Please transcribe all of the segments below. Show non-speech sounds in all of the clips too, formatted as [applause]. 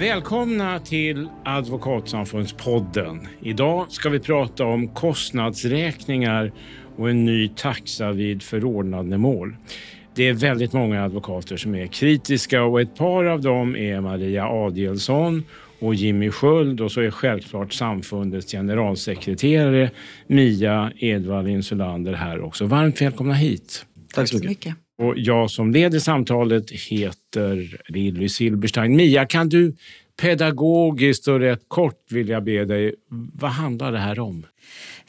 Välkomna till Advokatsamfundspodden. Idag ska vi prata om kostnadsräkningar och en ny taxa vid förordnandemål. Det är väldigt många advokater som är kritiska och ett par av dem är Maria Adielsson och Jimmy Sköld och så är självklart samfundets generalsekreterare Mia Edvard Insulander här också. Varmt välkomna hit. Tack så mycket. Och jag som leder samtalet heter Lilly Silberstein. Mia, kan du pedagogiskt och rätt kort vill jag be dig, vad handlar det här om?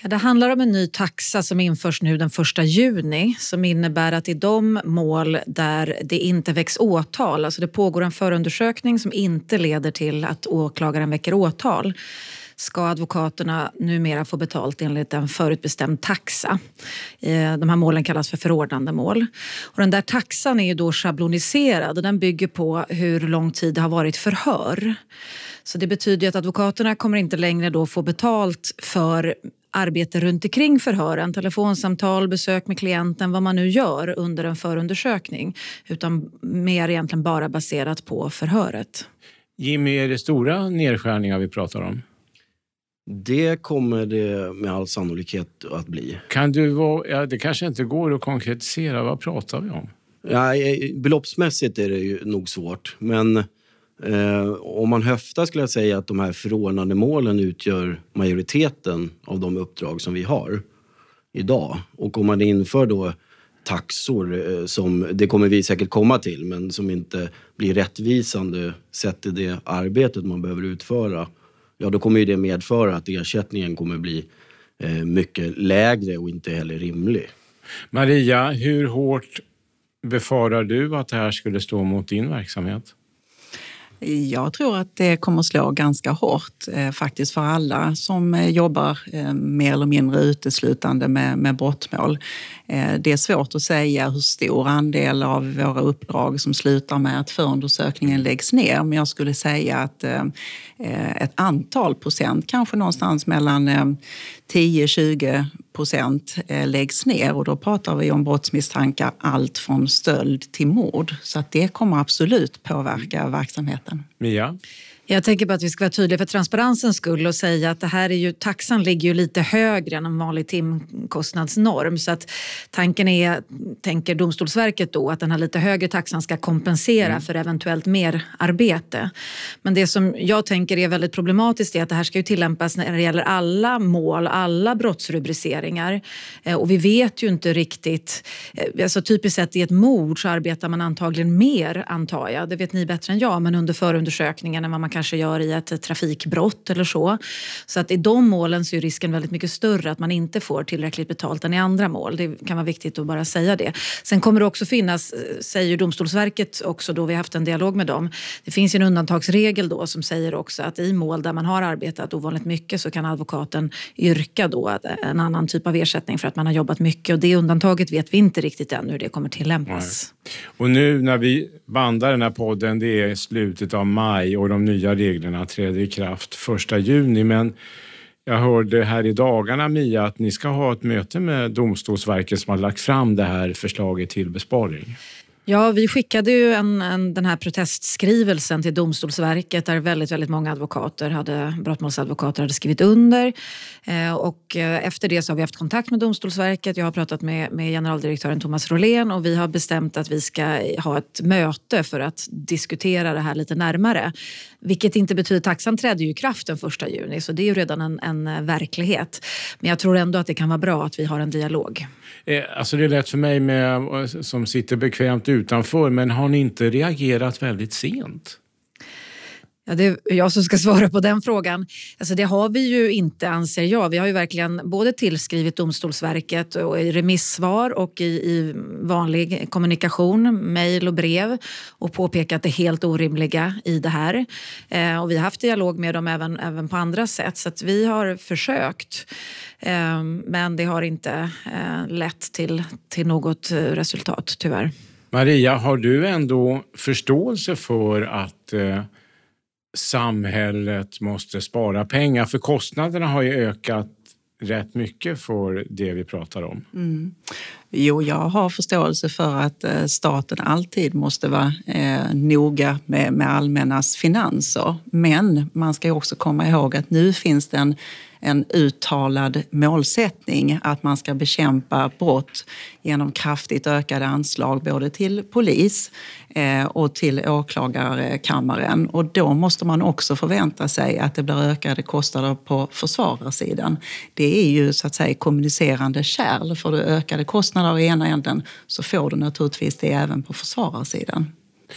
Ja, det handlar om en ny taxa som införs nu den 1 juni som innebär att i de mål där det inte väcks åtal, alltså det pågår en förundersökning som inte leder till att åklagaren väcker åtal ska advokaterna numera få betalt enligt en förutbestämd taxa. Eh, de här målen kallas för förordnandemål. Och den där taxan är ju då schabloniserad och den bygger på hur lång tid det har varit förhör. Så det betyder att advokaterna kommer inte längre då få betalt för arbete runt omkring förhören, telefonsamtal, besök med klienten, vad man nu gör under en förundersökning. Utan mer egentligen bara baserat på förhöret. Jimmy, är det stora nedskärningar vi pratar om? Det kommer det med all sannolikhet att bli. Kan du vara, ja, det kanske inte går att konkretisera. Vad pratar vi om? Ja, beloppsmässigt är det ju nog svårt. Men eh, om man höftar skulle jag säga att de här förordnandemålen utgör majoriteten av de uppdrag som vi har idag. Och om man inför då taxor eh, som, det kommer vi säkert komma till, men som inte blir rättvisande sett till det arbetet man behöver utföra ja då kommer ju det medföra att ersättningen kommer bli eh, mycket lägre och inte heller rimlig. Maria, hur hårt befarar du att det här skulle stå mot din verksamhet? Jag tror att det kommer slå ganska hårt eh, faktiskt för alla som eh, jobbar eh, mer eller mindre uteslutande med, med brottmål. Eh, det är svårt att säga hur stor andel av våra uppdrag som slutar med att förundersökningen läggs ner, men jag skulle säga att eh, eh ett antal procent, kanske någonstans mellan eh, 10-20 procent eh, läggs ner och då pratar vi om brottsmisstankar allt från stöld till mord. Så att det kommer absolut påverka verksamheten. Ja. Jag tänker på att vi ska vara tydliga för transparensens skull och säga att det här är ju, taxan ligger ju lite högre än en vanlig timkostnadsnorm. Så att tanken är, tänker Domstolsverket då, att den här lite högre taxan ska kompensera mm. för eventuellt mer arbete. Men det som jag tänker är väldigt problematiskt är att det här ska ju tillämpas när det gäller alla mål, alla brottsrubriceringar. Eh, och vi vet ju inte riktigt, eh, alltså typiskt sett i ett mord så arbetar man antagligen mer antar jag, det vet ni bättre än jag, men under förundersökningen än vad man kan kanske gör i ett trafikbrott eller så. Så att i de målen så är risken väldigt mycket större att man inte får tillräckligt betalt än i andra mål. Det kan vara viktigt att bara säga det. Sen kommer det också finnas, eh, säger Domstolsverket också då vi har haft en dialog med dem, det finns en undantagsregel då som säger också att i mål där man har arbetat ovanligt mycket så kan advokaten yrka då eh, en annan typ av ersättning för att man har jobbat mycket och det undantaget vet vi inte riktigt än hur det kommer tillämpas. Nej. Och nu när vi bandar den här podden, det är slutet av maj och de nya reglerna träder i kraft 1 juni. Men jag hörde här i dagarna, Mia, att ni ska ha ett möte med Domstolsverket som har lagt fram det här förslaget till besparing. Ja, vi skickade ju en, en, den här protestskrivelsen till Domstolsverket där väldigt, väldigt många advokater hade, brottmålsadvokater hade skrivit under. Eh, och eh, efter det så har vi haft kontakt med Domstolsverket. Jag har pratat med, med generaldirektören Thomas Rolén och vi har bestämt att vi ska ha ett möte för att diskutera det här lite närmare. Vilket inte betyder, taxan trädde ju i kraft den 1 juni så det är ju redan en, en eh, verklighet. Men jag tror ändå att det kan vara bra att vi har en dialog. Eh, alltså det är lätt för mig med, eh, som sitter bekvämt utanför, men har ni inte reagerat väldigt sent? Ja, det är jag som ska [laughs] svara på den frågan. Alltså det har vi ju inte, anser jag. Vi har ju verkligen både tillskrivit Domstolsverket och i remissvar och i, i vanlig kommunikation, mejl och brev och påpekat det helt orimliga i det här. Eh, och vi har haft dialog med dem även, även på andra sätt, så att vi har försökt. Eh, men det har inte eh, lett till, till något eh, resultat, tyvärr. Maria, har du ändå förståelse för att eh, samhället måste spara pengar? För kostnaderna har ju ökat rätt mycket för det vi pratar om. Mm. Jo, jag har förståelse för att eh, staten alltid måste vara eh, noga med, med allmännas finanser. Men man ska också komma ihåg att nu finns det en en uttalad målsättning att man ska bekämpa brott genom kraftigt ökade anslag både till polis eh, och till åklagarkammaren. Och då måste man också förvänta sig att det blir ökade kostnader på försvararsidan. Det är ju så att säga kommunicerande kärl. Får du ökade kostnader i ena änden så får du naturligtvis det även på försvararsidan.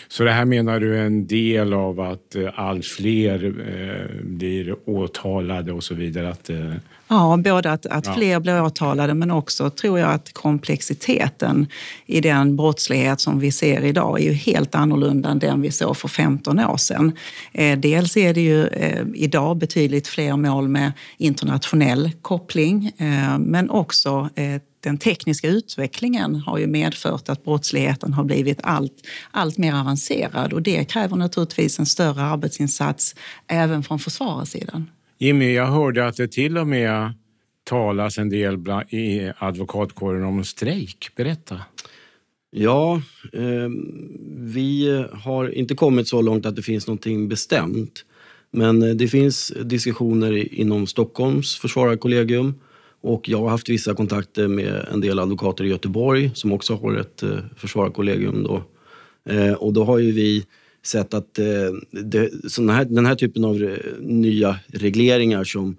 Så det här menar du är en del av att eh, allt fler eh, blir åtalade och så vidare? Att, eh... Ja, både att, att ja. fler blir åtalade men också tror jag att komplexiteten i den brottslighet som vi ser idag är ju helt annorlunda än den vi såg för 15 år sedan. Eh, dels är det ju eh, idag betydligt fler mål med internationell koppling eh, men också den tekniska utvecklingen har ju medfört att brottsligheten har blivit allt, allt mer avancerad och det kräver naturligtvis en större arbetsinsats även från försvararsidan. Jimmy, jag hörde att det till och med talas en del i advokatkåren om strejk. Berätta. Ja, eh, vi har inte kommit så långt att det finns någonting bestämt. Men eh, det finns diskussioner inom Stockholms försvararkollegium och jag har haft vissa kontakter med en del advokater i Göteborg som också har ett eh, försvararkollegium. Då. Eh, och då har ju vi sett att eh, det, här, den här typen av eh, nya regleringar som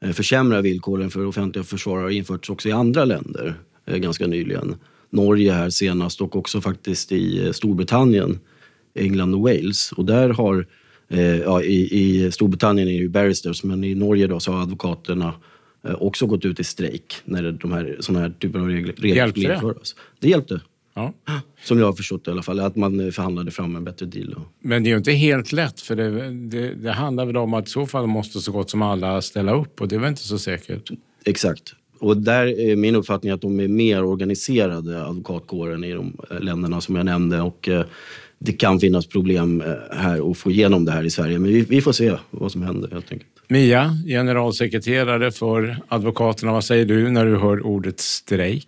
eh, försämrar villkoren för offentliga försvarare har införts också i andra länder ganska nyligen. Norge här senast och också faktiskt i Storbritannien, England och Wales. Och där har, ja, i, i Storbritannien är det ju barristers men i Norge då så har advokaterna också gått ut i strejk när de här, såna här typer av regler, skulle införas. Det hjälpte. Ja. Som jag har förstått det i alla fall, att man förhandlade fram en bättre deal. Men det är ju inte helt lätt, för det, det, det handlar väl om att i så fall måste så gott som alla ställa upp och det är väl inte så säkert? Exakt. Och där är min uppfattning att de är mer organiserade, advokatkåren, i de länderna som jag nämnde. Och eh, det kan finnas problem eh, här att få igenom det här i Sverige. Men vi, vi får se vad som händer helt enkelt. Mia, generalsekreterare för Advokaterna, vad säger du när du hör ordet strejk?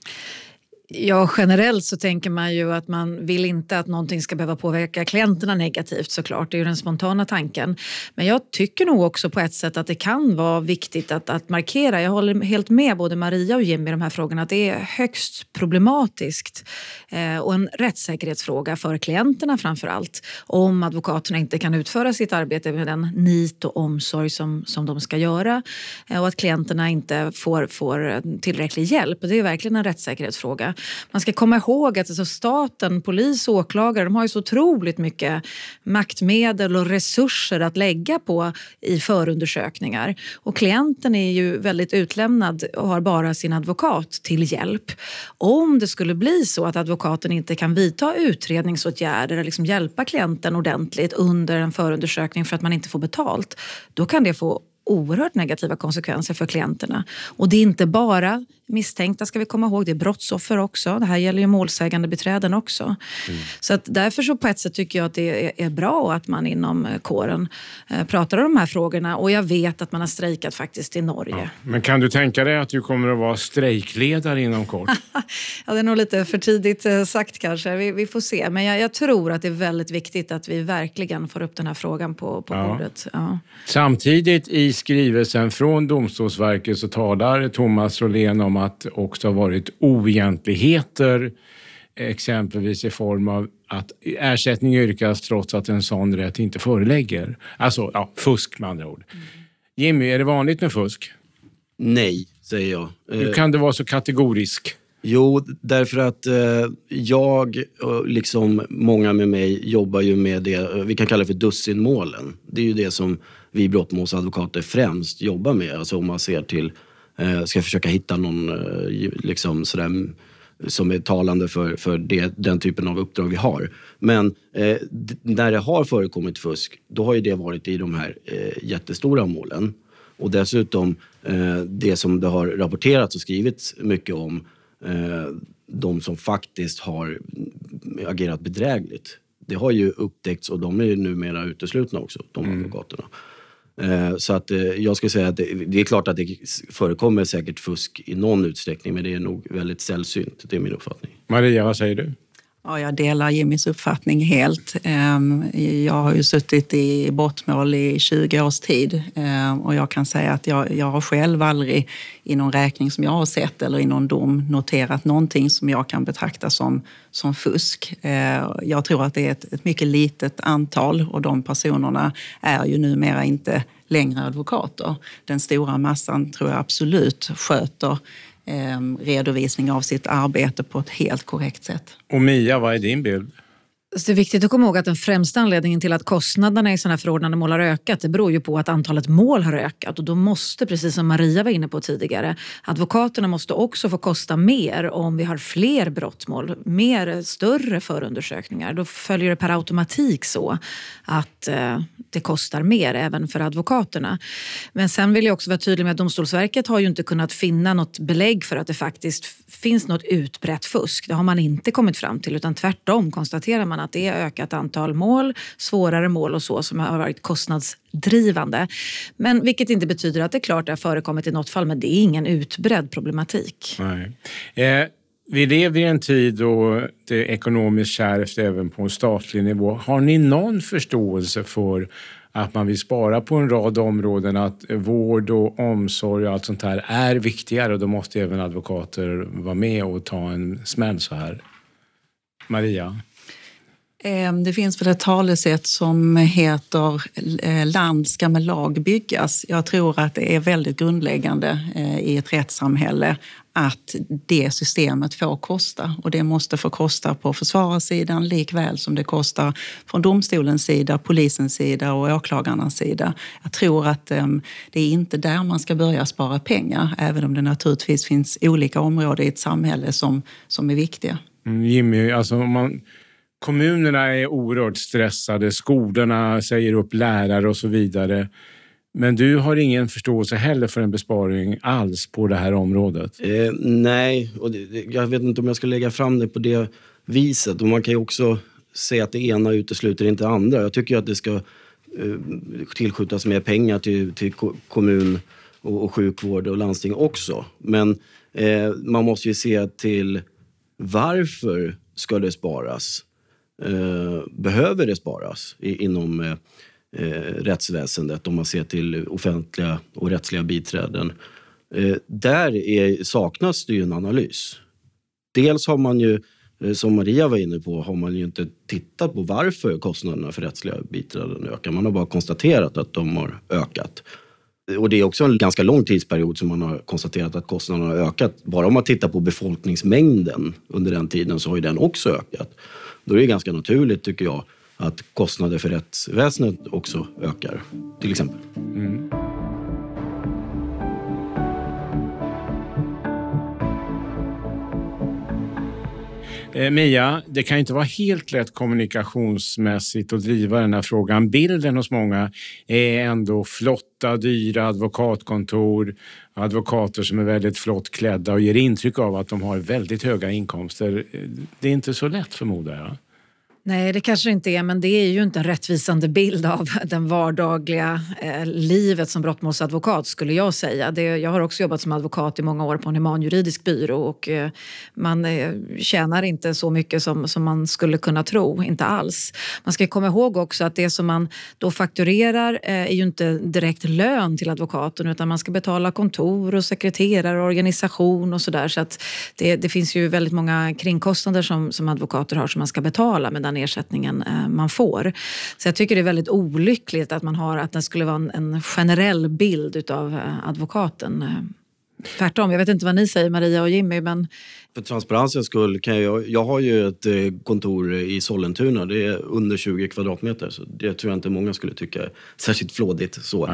Ja, generellt så tänker man ju att man vill inte att någonting ska behöva påverka klienterna negativt såklart. Det är ju den spontana tanken. Men jag tycker nog också på ett sätt att det kan vara viktigt att, att markera. Jag håller helt med både Maria och Jimmy i de här frågorna att det är högst problematiskt eh, och en rättssäkerhetsfråga för klienterna framför allt. Om advokaterna inte kan utföra sitt arbete med den nit och omsorg som, som de ska göra eh, och att klienterna inte får, får tillräcklig hjälp. Det är verkligen en rättssäkerhetsfråga man ska komma ihåg att alltså staten, polis och åklagare de har ju så otroligt mycket maktmedel och resurser att lägga på i förundersökningar. Och klienten är ju väldigt utlämnad och har bara sin advokat till hjälp. Om det skulle bli så att advokaten inte kan vidta utredningsåtgärder eller liksom hjälpa klienten ordentligt under en förundersökning för att man inte får betalt, då kan det få oerhört negativa konsekvenser för klienterna. Och det är inte bara misstänkta ska vi komma ihåg, det är brottsoffer också. Det här gäller ju målsägande beträden också. Mm. Så att därför så på ett sätt tycker jag att det är, bra att man inom eh, kåren eh, pratar om de här frågorna och jag vet att man har strejkat faktiskt i Norge. Ja. Men kan du tänka dig att du kommer att vara strejkledare inom kort? [laughs] ja, det är nog lite för tidigt eh, sagt kanske. Vi, vi får se. Men jag, jag, tror att det är väldigt viktigt att vi verkligen får upp den här frågan på, på ja. bordet. Ja. Samtidigt i skrivelsen från Domstolsverket så talar Thomas Rolén om att det också har varit oegentligheter, exempelvis i form av att ersättning yrkas trots att en sån rätt inte föreligger. Alltså ja, fusk med andra ord. Mm. Jimmy, är det vanligt med fusk? Nej, säger jag. Hur eh, kan du vara så kategorisk? Jo, därför att eh, jag liksom många med mig jobbar ju med det vi kan kalla för dussinmålen. Det är ju det som vi brottmålsadvokater främst jobbar med. Alltså om man ser till, eh, ska försöka hitta någon eh, liksom sådär, som är talande för, för det, den typen av uppdrag vi har. Men eh, när det har förekommit fusk, då har ju det varit i de här eh, jättestora målen. Och dessutom eh, det som det har rapporterats och skrivits mycket om, eh, de som faktiskt har agerat bedrägligt. Det har ju upptäckts och de är ju numera uteslutna också, de mm. advokaterna. Eh, så att eh, jag skulle säga att det, det, är klart att det förekommer säkert fusk i någon utsträckning men det är nog väldigt sällsynt. Det är min uppfattning. Maria, vad säger du? Ja, jag delar Jimmys uppfattning helt. Ehm, jag har ju suttit i brottmål i 20 års tid ehm, och jag kan säga att jag, jag har själv aldrig i någon räkning som jag har sett eller i någon dom noterat någonting som jag kan betrakta som, som fusk. Ehm, jag tror att det är ett, ett mycket litet antal och de personerna är ju numera inte längre advokater. Den stora massan tror jag absolut sköter Ehm, redovisning av sitt arbete på ett helt korrekt sätt. Och Mia, vad är din bild? Alltså, det är viktigt att komma ihåg att den främsta anledningen till att kostnaderna i sådana här förordnande mål har ökat, det beror ju på att antalet mål har ökat. Och då måste, precis som Maria var inne på tidigare, advokaterna måste också få kosta mer om vi har fler brottmål, mer större förundersökningar. Då följer det per automatik så att eh, det kostar mer även för advokaterna. Men sen vill jag också vara tydlig med att Domstolsverket har ju inte kunnat finna något belägg för att det faktiskt finns något utbrett fusk. Det har man inte kommit fram till utan tvärtom konstaterar man att det är ökat antal mål, svårare mål och så som har varit kostnadsdrivande. Men vilket inte betyder att det är klart det har förekommit i något fall men det är ingen utbredd problematik. Nej. Eh, vi lever i en tid då det är ekonomiskt kärvt även på en statlig nivå. Har ni någon förståelse för att man vill spara på en rad områden, att vård och omsorg och allt sånt här är viktigare och då måste även advokater vara med och ta en smäll så här. Maria? Ehm, det finns väl ett talesätt som heter eh, land ska med lag byggas. Jag tror att det är väldigt grundläggande eh, i ett rättssamhälle att det systemet får kosta. Och det måste få kosta på försvararsidan likväl som det kostar från domstolens sida, polisens sida och åklagarnas sida. Jag tror att um, det är inte där man ska börja spara pengar, även om det naturligtvis finns olika områden i ett samhälle som, som är viktiga. Mm, Jimmy, alltså om man Kommunerna är oerhört stressade, skolorna säger upp lärare och så vidare. Men du har ingen förståelse heller för en besparing alls på det här området? Eh, nej, och det, jag vet inte om jag ska lägga fram det på det viset. Och man kan ju också säga att det ena utesluter inte det andra. Jag tycker att det ska eh, tillskjutas mer pengar till, till kommun och, och sjukvård och landsting också. Men eh, man måste ju se till varför ska det sparas? Eh, behöver det sparas i, inom eh, eh, rättsväsendet om man ser till offentliga och rättsliga biträden. Eh, där är, saknas det ju en analys. Dels har man ju, eh, som Maria var inne på, har man ju inte tittat på varför kostnaderna för rättsliga biträden ökar. Man har bara konstaterat att de har ökat. Och det är också en ganska lång tidsperiod som man har konstaterat att kostnaderna har ökat. Bara om man tittar på befolkningsmängden under den tiden så har ju den också ökat. Då är det ganska naturligt, tycker jag, att kostnader för rättsväsendet också ökar, till exempel. Mm. Eh, Mia, det kan inte vara helt lätt kommunikationsmässigt att driva den här frågan. Bilden hos många är ändå flotta, dyra advokatkontor, advokater som är väldigt flott klädda och ger intryck av att de har väldigt höga inkomster. Eh, det är inte så lätt förmodar jag. Nej, det kanske det inte är, men det är ju inte en rättvisande bild av den vardagliga eh, livet som brottmålsadvokat skulle jag säga. Det, jag har också jobbat som advokat i många år på en humanjuridisk byrå och eh, man eh, tjänar inte så mycket som, som man skulle kunna tro, inte alls. Man ska komma ihåg också att det som man då fakturerar eh, är ju inte direkt lön till advokaten utan man ska betala kontor och sekreterare och organisation och sådär. Så att det, det finns ju väldigt många kringkostnader som, som advokater har som man ska betala Men den ersättningen eh, man får. Så jag tycker det är väldigt olyckligt att man har att det skulle vara en, en generell bild av eh, advokaten. Eh, tvärtom, jag vet inte vad ni säger Maria och Jimmy men för transparensens skull kan jag, jag har ju ett kontor i Sollentuna, det är under 20 kvadratmeter. Så det tror jag inte många skulle tycka är särskilt flådigt. Så.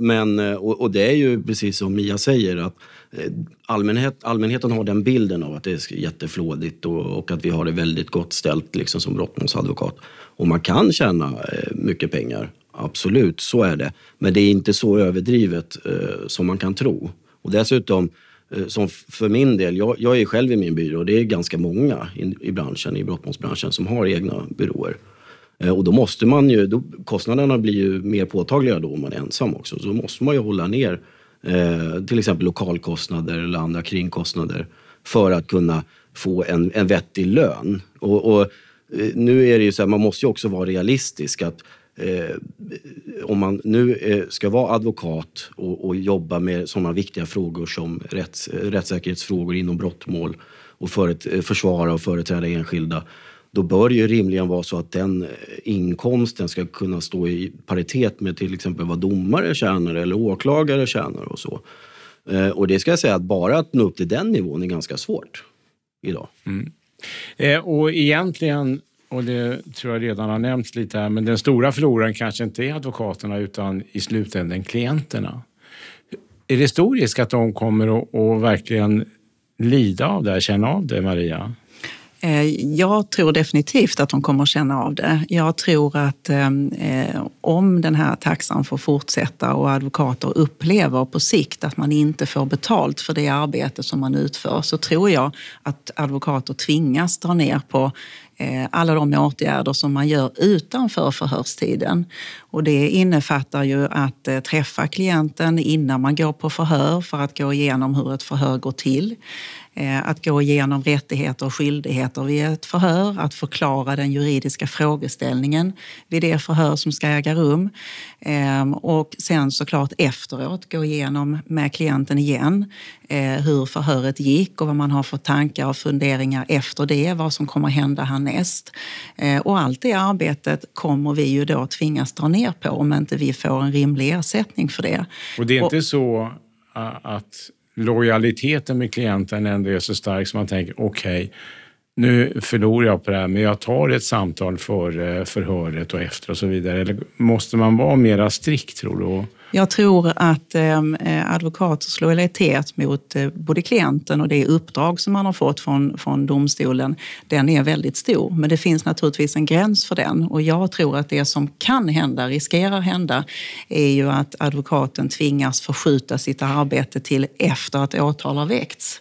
Men, och, och, det är ju precis som Mia säger, att Eh, allmänhet, allmänheten har den bilden av att det är jätteflådigt och, och att vi har det väldigt gott ställt liksom, som brottmålsadvokat. Och man kan tjäna eh, mycket pengar, absolut, så är det. Men det är inte så överdrivet eh, som man kan tro. Och dessutom Eh, som för min del, jag, jag är själv i min byrå och det är ganska många i, i branschen, i brottmålsbranschen som har egna byråer. Eh, och då måste man ju, då, kostnaderna blir ju mer påtagliga då om man är ensam också. Så då måste man ju hålla ner eh, till exempel lokalkostnader eller andra kringkostnader för att kunna få en, en vettig lön. Och, och eh, nu är det ju så här, man måste ju också vara realistisk. att Eh, om man nu eh, ska vara advokat och, och jobba med sådana viktiga frågor som rätts, rättssäkerhetsfrågor inom brottmål och föret, eh, försvara och företräda enskilda då bör det ju rimligen vara så att den eh, inkomsten ska kunna stå i paritet med till exempel vad domare tjänar eller åklagare tjänar och så. Eh, och det ska jag säga att bara att nå upp till den nivån är ganska svårt idag. Mm. Eh, och egentligen och det tror jag redan har nämnts lite här, men den stora förloraren kanske inte är advokaterna utan i slutändan klienterna. Är det stor risk att de kommer att verkligen lida av det här, känna av det, Maria? Eh, jag tror definitivt att de kommer att känna av det. Jag tror att ehm, eh, om den här taxan får fortsätta och advokater upplever på sikt att man inte får betalt för det arbete som man utför så tror jag att advokater tvingas dra ner på Eh, alla de åtgärder som man gör utanför förhörstiden. Och det innefattar ju att eh, träffa klienten innan man går på förhör för att gå igenom hur ett förhör går till. Eh, att gå igenom rättigheter och skyldigheter vid ett förhör, att förklara den juridiska frågeställningen vid det förhör som ska äga rum. Ehm, och sen såklart efteråt gå igenom med klienten igen eh, hur förhöret gick och vad man har för tankar och funderingar efter det, vad som kommer hända härnäst. Eh, och allt det arbetet kommer vi ju då tvingas dra ner på om inte vi får en rimlig ersättning för det. Och det är inte och, så att lojaliteten med klienten ändå är så stark som man tänker okej, okay, nu förlorar jag på det här, men jag tar ett samtal före förhöret och efter och så vidare. Eller måste man vara mera strikt tror du? Jag tror att ehm, eh, advokaters lojalitet mot eh, både klienten och det uppdrag som man har fått från, från domstolen, den är väldigt stor. Men det finns naturligtvis en gräns för den och jag tror att det som kan hända, riskerar hända, är ju att advokaten tvingas förskjuta sitt arbete till efter att åtal har väckts.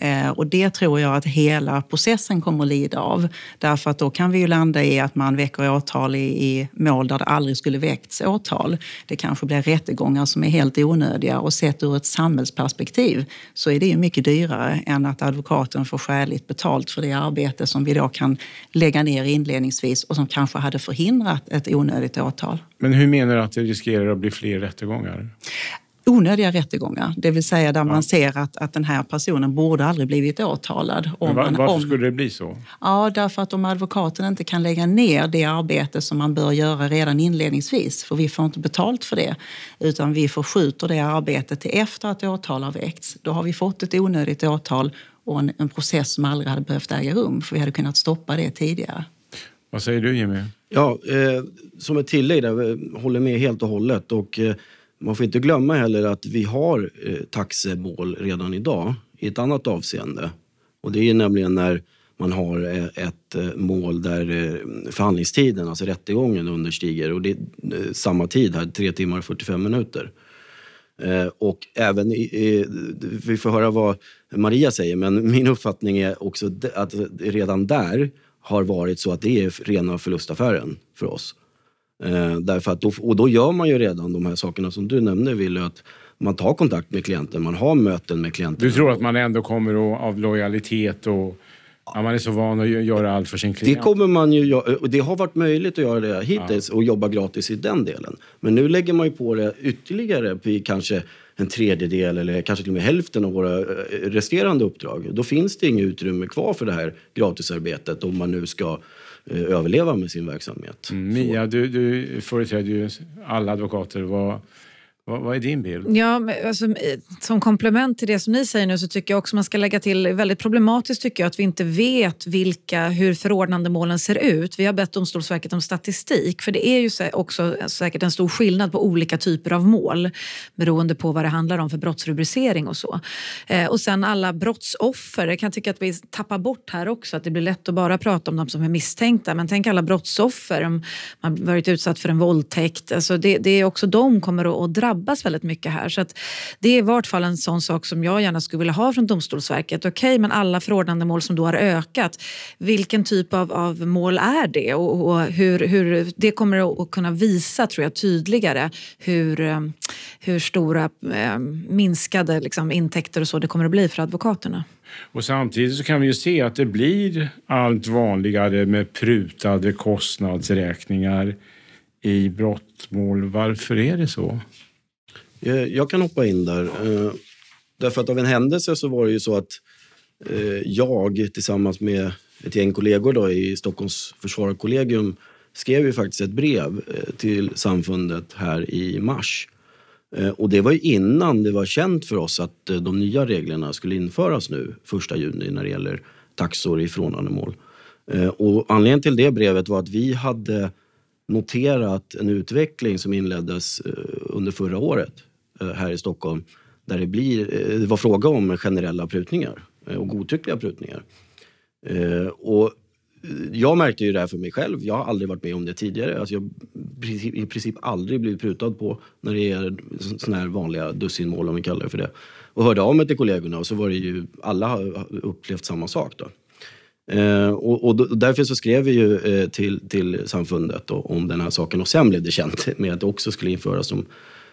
Eh, och det tror jag att hela processen kommer att lida av. Därför att då kan vi ju landa i att man väcker åtal i, i mål där det aldrig skulle väckts åtal. Det kanske blir rättegångar som är helt onödiga och sett ur ett samhällsperspektiv så är det ju mycket dyrare än att advokaten får skäligt betalt för det arbete som vi då kan lägga ner inledningsvis och som kanske hade förhindrat ett onödigt åtal. Men hur menar du att det riskerar att bli fler rättegångar? Onödiga rättegångar. Det vill säga där ja. man ser att, att den här personen borde aldrig blivit åtalad. Om var, varför om, skulle det bli så? Ja, därför att om advokaten inte kan lägga ner det arbete som man bör göra redan inledningsvis, för vi får inte betalt för det, utan vi förskjuter det arbetet till efter att åtal har väckts. Då har vi fått ett onödigt åtal och en, en process som aldrig hade behövt äga rum, för vi hade kunnat stoppa det tidigare. Vad säger du Jimmy? Ja, eh, som ett tillägg där, jag håller med helt och hållet. Och, eh, man får inte glömma heller att vi har eh, taxemål redan idag i ett annat avseende. Och det är nämligen när man har eh, ett eh, mål där eh, förhandlingstiden, alltså rättegången, understiger och det är samma tid här, 3 timmar och 45 minuter. Och även, vi får höra vad Maria säger, men min uppfattning är också att redan där har varit så att det är rena förlustaffären för oss. Eh, därför att då, och då gör man ju redan de här sakerna som du nämnde, Wille, att man tar kontakt med klienten, man har möten med klienten. Du tror att man ändå kommer att, av lojalitet och Ja, man är så van att göra allt för sin klient. Det kommer man ju och det har varit möjligt att göra det hittills ja. och jobba gratis i den delen. Men nu lägger man ju på det ytterligare på kanske en tredjedel eller kanske till och med hälften av våra eh, resterande uppdrag. Då finns det inget utrymme kvar för det här gratisarbetet om man nu ska överleva med sin verksamhet. Mm, Mia, du, du företräder ju alla advokater. Vad, vad, vad, är din bild? Ja, alltså, som komplement till det som ni säger nu så tycker jag också man ska lägga till, väldigt problematiskt tycker jag att vi inte vet vilka, hur förordnandemålen ser ut. Vi har bett Domstolsverket om statistik för det är ju också säkert en stor skillnad på olika typer av mål beroende på vad det handlar om för brottsrubricering och så. Eh, och sen alla brottsoffer, jag kan tycka att vi tappar bort här också att det blir lätt att bara prata om de som är misstänkta men tänk alla brottsoffer, om man varit utsatt för en våldtäkt, alltså det, det är också de kommer att drabbas drabbas väldigt mycket här. Så att det är i vart fall en sån sak som jag gärna skulle vilja ha från Domstolsverket. Okej, okay, men alla förordnandemål som då har ökat, vilken typ av, av mål är det? Och, och hur, hur, det kommer att kunna visa, tror jag, tydligare hur, eh, hur stora eh, minskade liksom, intäkter och så det kommer att bli för advokaterna. Och samtidigt så kan vi ju se att det blir allt vanligare med prutade kostnadsräkningar i brottmål. Varför är det så? Eh, jag kan hoppa in där. Eh, därför att av en händelse så var det ju så att eh, jag tillsammans med ett gäng kollegor då i Stockholms försvararkollegium skrev ju faktiskt ett brev till samfundet här i mars. Och det var ju innan det var känt för oss att de nya reglerna skulle införas nu första juni när det gäller taxor i frånandemål. Och anledningen till det brevet var att vi hade noterat en utveckling som inleddes under förra året Eh, här i Stockholm där det, blir, eh, det var fråga om generella prutningar eh, och godtyckliga prutningar. Och jag märkte ju det här för mig själv. Jag har aldrig varit med om det tidigare. Alltså jag i princip aldrig blivit prutad på när det är sådana här vanliga dussinmål om vi kallar det för det. Och hörde av mig till kollegorna och så var det ju, alla har upplevt samma sak då. Eh, och, och, därför så skrev vi ju eh, till, till samfundet då, om den här saken och sen blev det känt med att det också skulle införas som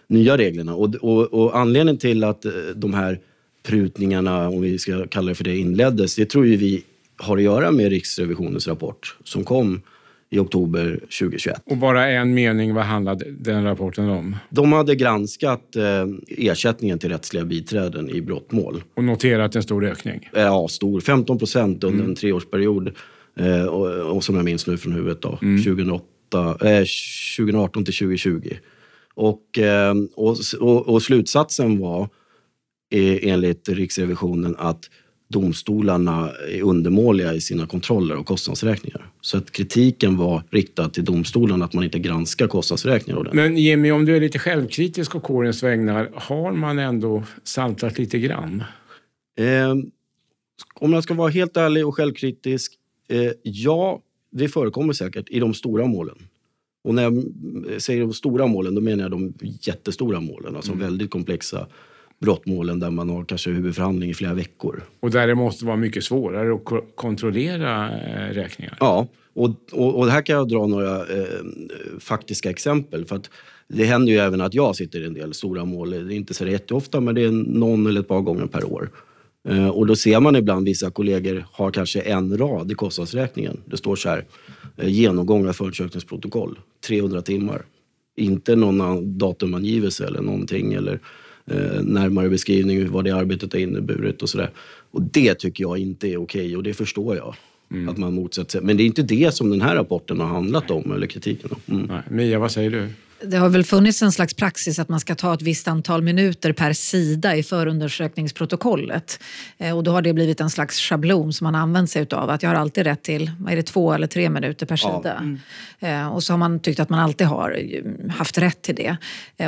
nya reglerna. Och, och, och anledningen till att eh, de här prutningarna, om vi ska kalla det för det, inleddes, det tror ju vi har att göra med Riksrevisionens rapport som kom i oktober 2021. Och bara en mening, vad handlade den rapporten om? De hade granskat eh, ersättningen till rättsliga biträden i brottmål. Och noterat en stor ökning? Ja, stor. 15 procent under mm. en treårsperiod. Eh, och, och, som jag minns nu från huvudet då, mm. 2008, eh, 2018 till 2020. Och, ehm, och, och, och slutsatsen var eh, enligt Riksrevisionen att domstolarna är undermåliga i sina kontroller och kostnadsräkningar. Så att kritiken var riktad till domstolarna att man inte granskar kostnadsräkningar ordentligt. Men Jimmy, om du är lite självkritisk och kårens vägnar, har man ändå saltat lite grann? Eh, om jag ska vara helt ärlig och självkritisk, eh, ja, det förekommer säkert i de stora målen. Och när jag säger de stora målen, då menar jag de jättestora målen. Alltså mm. väldigt komplexa brottmålen där man har kanske huvudförhandling i flera veckor. Och där det måste vara mycket svårare att kontrollera eh, räkningar? Ja, och, och, och här kan jag dra några eh, faktiska exempel. För att det händer ju även att jag sitter i en del stora mål. Det är inte så jätteofta, men det är någon eller ett par gånger per år. Eh, och då ser man ibland vissa kollegor har kanske en rad i kostnadsräkningen. Det står så här, eh, genomgång av förundersökningsprotokoll, 300 timmar. Inte någon datumangivelse eller någonting eller eh, närmare beskrivning vad det arbetet har inneburit och sådär. Och det tycker jag inte är okej okay, och det förstår jag. Mm. Att man motsätter sig. Men det är inte det som den här rapporten har handlat om eller kritiken om. Mm. Mia, vad säger du? Det har väl funnits en slags praxis att man ska ta ett visst antal minuter per sida i förundersökningsprotokollet. Eh, och då har det blivit en slags schablon som man använt sig av. Att jag har alltid rätt till vad är det, två eller tre minuter per sida. Ja. Mm. Eh, och så har man tyckt att man alltid har eh, haft rätt till det.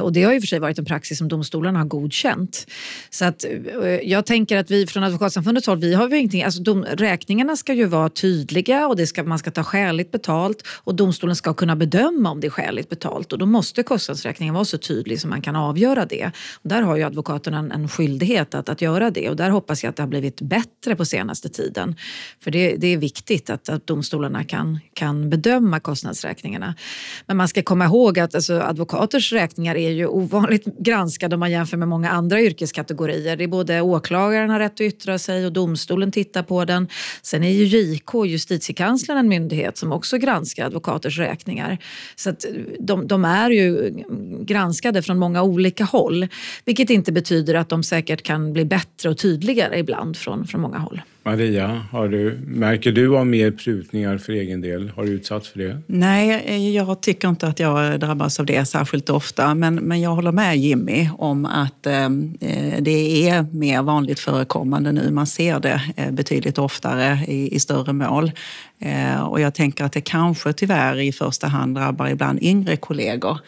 Och det har ju för sig varit en praxis som domstolarna har godkänt. Så att jag tänker att vi från Advokatsamfundets håll, vi har ju ingenting, alltså de, räkningarna ska ju vara tydliga och det ska, man ska ta skäligt betalt och domstolen ska kunna bedöma om det är skäligt betalt. Och då måste måste kostnadsräkningen vara så tydlig som man kan avgöra det. Och där har ju advokaterna en, en skyldighet att, att göra det och där hoppas jag att det har blivit bättre på senaste tiden. För det, det är viktigt att, att domstolarna kan, kan bedöma kostnadsräkningarna. Men man ska komma ihåg att alltså, advokaters räkningar är ju ovanligt granskade om man jämför med många andra yrkeskategorier. Det är både åklagaren har rätt att yttra sig och domstolen tittar på den. Sen är ju JK, justitiekanslern, en myndighet som också granskar advokaters räkningar. Så att de, de är är ju granskade från många olika håll. Vilket inte betyder att de säkert kan bli bättre och tydligare ibland från, från många håll. Maria, har du, märker du av mer prutningar för egen del? Har du utsatts för det? Nej, eh, jag tycker inte att jag drabbas av det särskilt ofta. Men, men jag håller med Jimmy om att eh, eh, det är mer vanligt förekommande nu. Man ser det eh, betydligt oftare i, i större mål. Eh, och jag tänker att det kanske tyvärr i första hand drabbar ibland yngre kollegor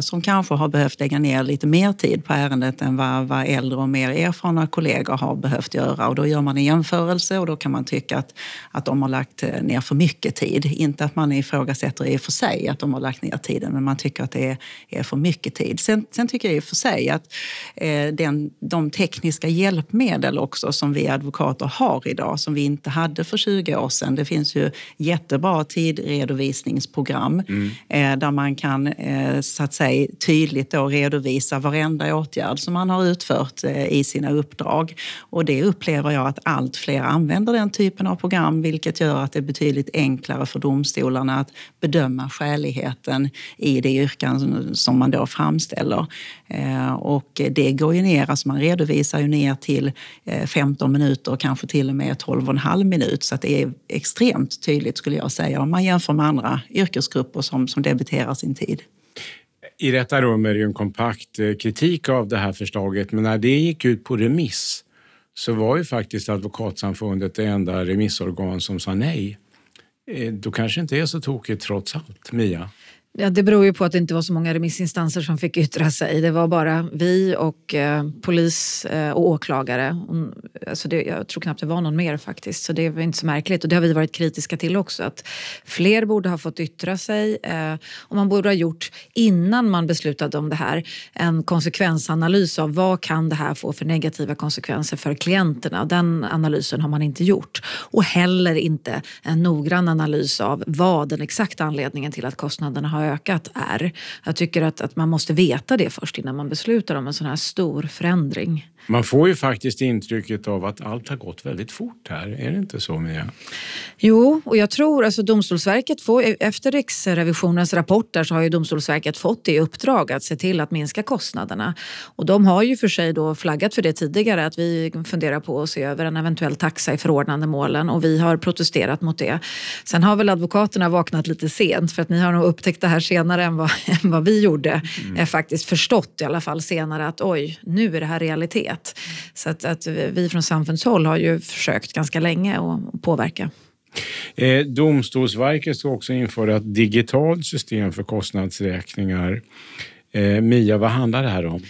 som kanske har behövt lägga ner lite mer tid på ärendet än vad, vad äldre och mer erfarna kollegor har behövt göra. Och då gör man en jämförelse och då kan man tycka att, att de har lagt eh, ner för mycket tid. Inte att man ifrågasätter i och för sig att de har lagt ner tiden, men man tycker att det är, är för mycket tid. Sen, sen tycker jag i och för sig att eh, den, de tekniska hjälpmedel också som vi advokater har idag, som vi inte hade för 20 år sedan. Det finns ju jättebra tidredovisningsprogram mm. eh, där man kan eh, så att säga, tydligt då redovisa varenda åtgärd som man har utfört eh, i sina uppdrag. Och det upplever jag att allt fler använder den typen av program vilket gör att det är betydligt enklare för domstolarna att bedöma skäligheten i det yrkan som man då framställer. Eh, och det går ju ner, alltså man redovisar ju ner till eh, 15 minuter och kanske till och med 12,5 minut. Så det är extremt tydligt skulle jag säga om man jämför med andra yrkesgrupper som, som debiterar sin tid. I detta rum är det ju en kompakt eh, kritik av det här förslaget, men när det gick ut på remiss så var ju faktiskt Advokatsamfundet det enda remissorgan som sa nej. Eh, då kanske inte är så tokigt trots allt, Mia? Ja, det beror ju på att det inte var så många remissinstanser som fick yttra sig. Det var bara vi och eh, polis eh, och åklagare. Alltså det, jag tror knappt det var någon mer faktiskt, så det är inte så märkligt. Och det har vi varit kritiska till också. Att fler borde ha fått yttra sig eh, och man borde ha gjort, innan man beslutade om det här, en konsekvensanalys av vad kan det här få för negativa konsekvenser för klienterna. Den analysen har man inte gjort. Och heller inte en noggrann analys av vad den exakta anledningen till att kostnaderna har ökat är. Jag tycker att, att man måste veta det först innan man beslutar om en sån här stor förändring. Man får ju faktiskt intrycket av att allt har gått väldigt fort här. Är det inte så, Mia? Jo, och jag tror alltså Domstolsverket får, efter Riksrevisionens rapporter så har ju Domstolsverket fått i uppdrag att se till att minska kostnaderna. Och de har ju för sig då flaggat för det tidigare att vi funderar på att se över en eventuell taxa i förordnandemålen och vi har protesterat mot det. Sen har väl advokaterna vaknat lite sent för att ni har nog upptäckt det här senare än vad, [laughs] än vad vi gjorde. Mm. Faktiskt förstått i alla fall senare att oj, nu är det här realitet. Så att, att vi från samfundshåll har ju försökt ganska länge att påverka. Eh, Domstolsverket ska också införa ett digitalt system för kostnadsräkningar. Eh, Mia, vad handlar det här om?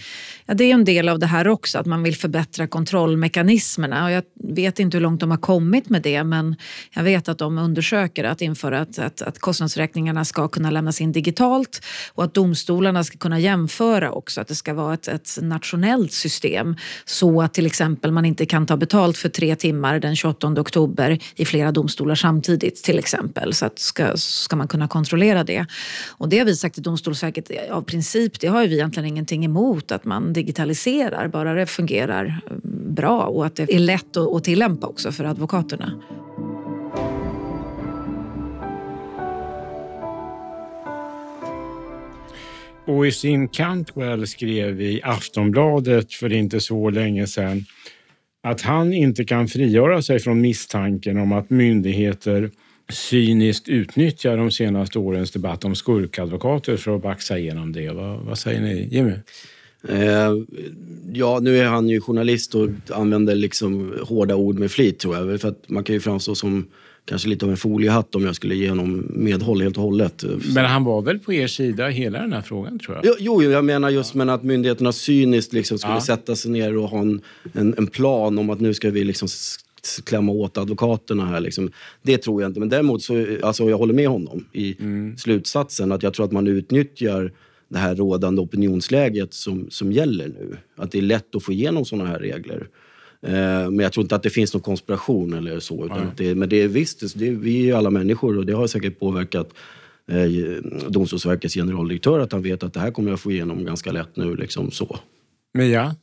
Ja, det är en del av det här också, att man vill förbättra kontrollmekanismerna. Och jag vet inte hur långt de har kommit med det men jag vet att de undersöker att införa att, att, att kostnadsräkningarna ska kunna lämnas in digitalt och att domstolarna ska kunna jämföra också, att det ska vara ett, ett nationellt system så att till exempel man inte kan ta betalt för tre timmar den 28 oktober i flera domstolar samtidigt till exempel. Så att ska, ska man kunna kontrollera det. Och det har vi sagt till Domstolsverket av princip, det har vi egentligen ingenting emot att man digitaliserar, bara det fungerar eh, bra och att det är lätt att, tillämpa också för advokaterna. Och i sin Cantwell skrev i Aftonbladet för inte så länge sedan att han inte kan frigöra sig från misstanken om att myndigheter cyniskt utnyttjar de senaste årens debatt om skurkadvokater för att baxa igenom det. Vad, vad säger ni, Jimmy? Eh, ja, nu är han ju journalist och använder liksom hårda ord med flit tror jag. För att man kan ju framstå som kanske lite av en foliehatt om jag skulle ge honom medhåll helt och hållet. Men han var väl på er sida hela den här frågan tror jag? Jo, jo jag menar just men att myndigheterna cyniskt liksom skulle ja. sätta sig ner och ha en, en, en, plan om att nu ska vi liksom klämma åt advokaterna här. Liksom. Det tror jag inte. Men däremot så, alltså jag håller med honom i mm. slutsatsen att jag tror att man utnyttjar det här rådande opinionsläget som, som gäller nu. Att det är lätt att få igenom sådana här regler. Eh, men jag tror inte att det finns någon konspiration eller så. Utan det, men det är visst, det, vi är ju alla människor och det har säkert påverkat eh, Domstolsverkets generaldirektör att han vet att det här kommer jag få igenom ganska lätt nu. Liksom så. Mia?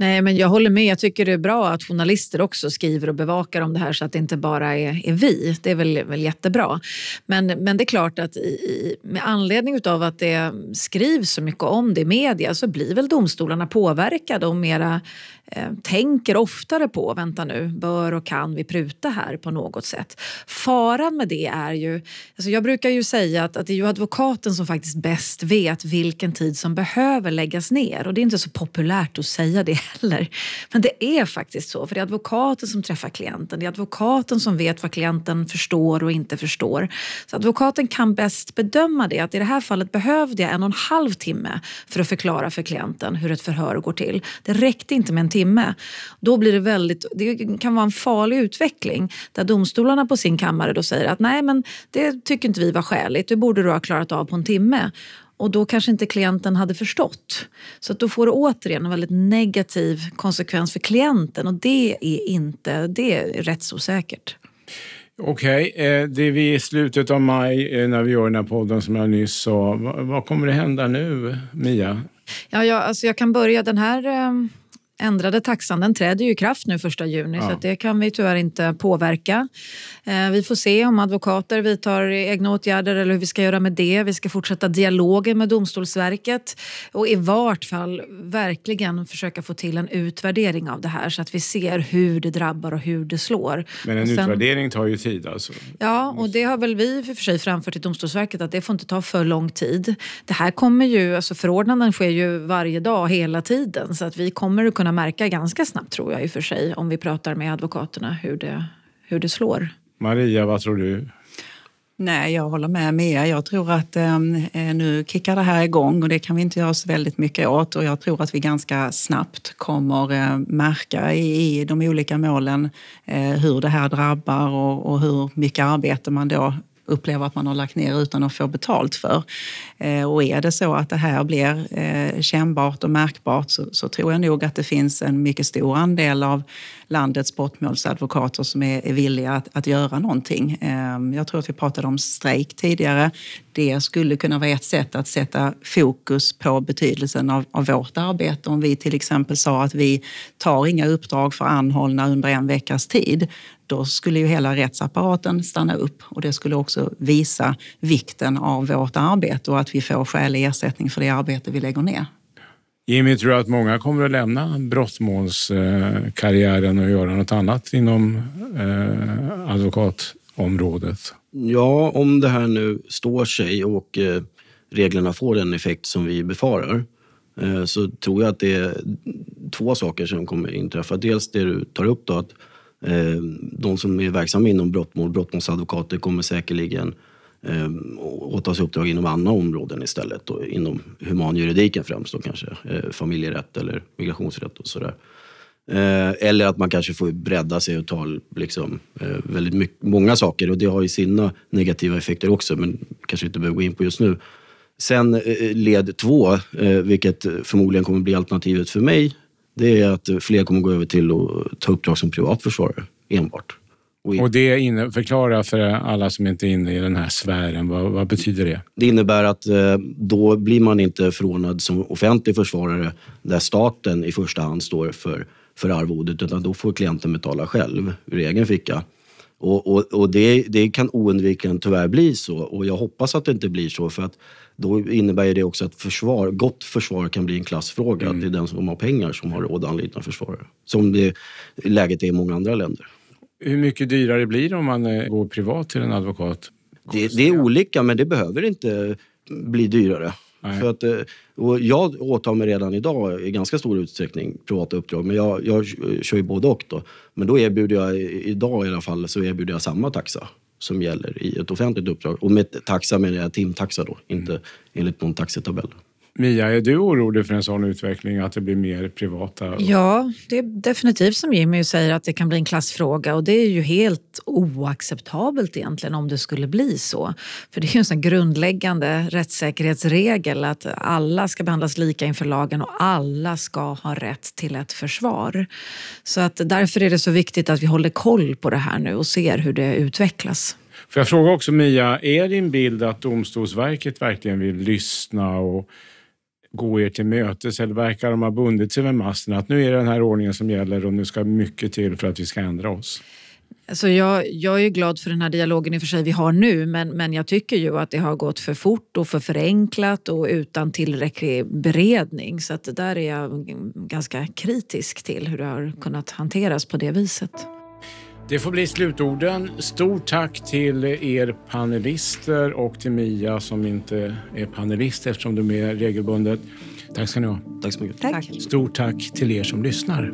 Nej, men jag håller med. Jag tycker det är bra att journalister också skriver och bevakar om det här så att det inte bara är, är vi. Det är väl, väl jättebra. Men, men det är klart att i, med anledning av att det skrivs så mycket om det i media så blir väl domstolarna påverkade och mera Eh, tänker oftare på, vänta nu, bör och kan vi pruta här på något sätt? Faran med det är ju, alltså jag brukar ju säga att, att det är ju advokaten som faktiskt bäst vet vilken tid som behöver läggas ner och det är inte så populärt att säga det heller. Men det är faktiskt så, för det är advokaten som träffar klienten. Det är advokaten som vet vad klienten förstår och inte förstår. Så advokaten kan bäst bedöma det, att i det här fallet behövde jag en och en halv timme för att förklara för klienten hur ett förhör går till. Det räckte inte med en timme. Då blir det väldigt, det kan vara en farlig utveckling där domstolarna på sin kammare då säger att nej men det tycker inte vi var skäligt, det borde du ha klarat av på en timme och då kanske inte klienten hade förstått. Så att då får det återigen en väldigt negativ konsekvens för klienten och det är inte, det är rättsosäkert. Okej, okay, eh, det är vi i slutet av maj eh, när vi gör den här podden som jag nyss sa. Vad kommer det hända nu, Mia? Ja, jag, alltså jag kan börja den här eh, ändrade taxan den träder ju i kraft nu första juni ja. så det kan vi tyvärr inte påverka. Eh, vi får se om advokater vidtar egna åtgärder eller hur vi ska göra med det. Vi ska fortsätta dialogen med Domstolsverket och i vart fall verkligen försöka få till en utvärdering av det här så att vi ser hur det drabbar och hur det slår. Men en sen, utvärdering tar ju tid alltså? Ja, och det har väl vi för sig framfört till Domstolsverket att det får inte ta för lång tid. Det här kommer ju, alltså förordnanden sker ju varje dag hela tiden så att vi kommer att kunna kunna märka ganska snabbt tror jag i och för sig om vi pratar med advokaterna hur det, hur det slår. Maria, vad tror du? Nej, jag håller med Mia. Jag tror att eh, nu kickar det här igång och det kan vi inte göra så väldigt mycket åt. Och jag tror att vi ganska snabbt kommer eh, märka i, i de olika målen eh, hur det här drabbar och, och, hur mycket arbete man då upplever att man har lagt ner utan att få betalt för. Eh, och är det så att det här blir eh, kännbart och märkbart så, så, tror jag nog att det finns en mycket stor andel av landets brottmålsadvokater som är, är villiga att, att göra någonting. Ehm, jag tror att vi pratade om strejk tidigare. Det skulle kunna vara ett sätt att sätta fokus på betydelsen av, av vårt arbete. Om vi till exempel sa att vi tar inga uppdrag för anhållna under en veckas tid då skulle ju hela rättsapparaten stanna upp och det skulle också visa vikten av vårt arbete och att vi får skälig ersättning för det arbete vi lägger ner. Jimmy, tror du att många kommer att lämna brottmålskarriären och göra något annat inom eh, advokatområdet? Ja, om det här nu står sig och eh, reglerna får den effekt som vi befarar eh, så tror jag att det är två saker som kommer inträffa. Dels det du tar upp då, att Eh, de som är verksamma inom brottmål, brottmålsadvokater kommer säkerligen eh, åta sig uppdrag inom andra områden istället. Då, inom humanjuridiken främst då kanske, eh, familjerätt eller migrationsrätt och sådär. Eller att man kanske får bredda sig och ta liksom, väldigt mycket, många saker och det har ju sina negativa effekter också men kanske inte behöver gå in på just nu. Sen led två, vilket förmodligen kommer bli alternativet för mig, det är att fler kommer gå över till att ta uppdrag som privatförsvarare enbart. Och det inne, förklara för alla som inte är inne i den här sfären, vad, vad, betyder det? Det innebär att eh, då blir man inte förordnad som offentlig försvarare där staten i första hand står för, för arvodet, utan då får klienten betala själv ur egen ficka. Och, och, och det, det, kan oundvikligen tyvärr bli så och jag hoppas att det inte blir så för att då innebär det också att försvar, gott försvar kan bli en klassfråga. Mm. Att det är den som har pengar som har råd att anlita försvarare. Som det, läget är i många andra länder. Hur mycket dyrare blir det om man eh, går privat till en advokat? Det, det är olika, men det behöver inte bli dyrare. För att, eh, och jag åtar mig redan idag i ganska stor utsträckning privata uppdrag, men jag, jag kör ju både och. Då. Men då erbjuder jag, idag i alla fall, så erbjuder jag samma taxa som gäller i ett offentligt uppdrag. Och med taxa menar jag timtaxa då, inte mm. enligt någon taxetabell. Mia, är du orolig för en sån utveckling, att det blir mer privata? Ja, det är definitivt som Jimmy säger att det kan bli en klassfråga och det är ju helt oacceptabelt egentligen om det skulle bli så. För det är ju en sån grundläggande rättssäkerhetsregel att alla ska behandlas lika inför lagen och alla ska ha rätt till ett försvar. Så att därför är det så viktigt att vi håller koll på det här nu och ser hur det utvecklas. Får jag fråga också Mia, är din bild att Domstolsverket verkligen vill lyssna och gå er till mötes eller verkar de ha bundit sig vid masten att nu är det den här ordningen som gäller och nu ska mycket till för att vi ska ändra oss? Alltså jag, jag är glad för den här dialogen i och för sig vi har nu men, men jag tycker ju att det har gått för fort och för förenklat och utan tillräcklig beredning. Så att det där är jag ganska kritisk till hur det har kunnat hanteras på det viset. Det får bli slutorden. Stort tack till er panelister och till Mia som inte är panelist eftersom du är med regelbundet. Tack ska ni ha. Tack så mycket. Tack. Stort tack till er som lyssnar.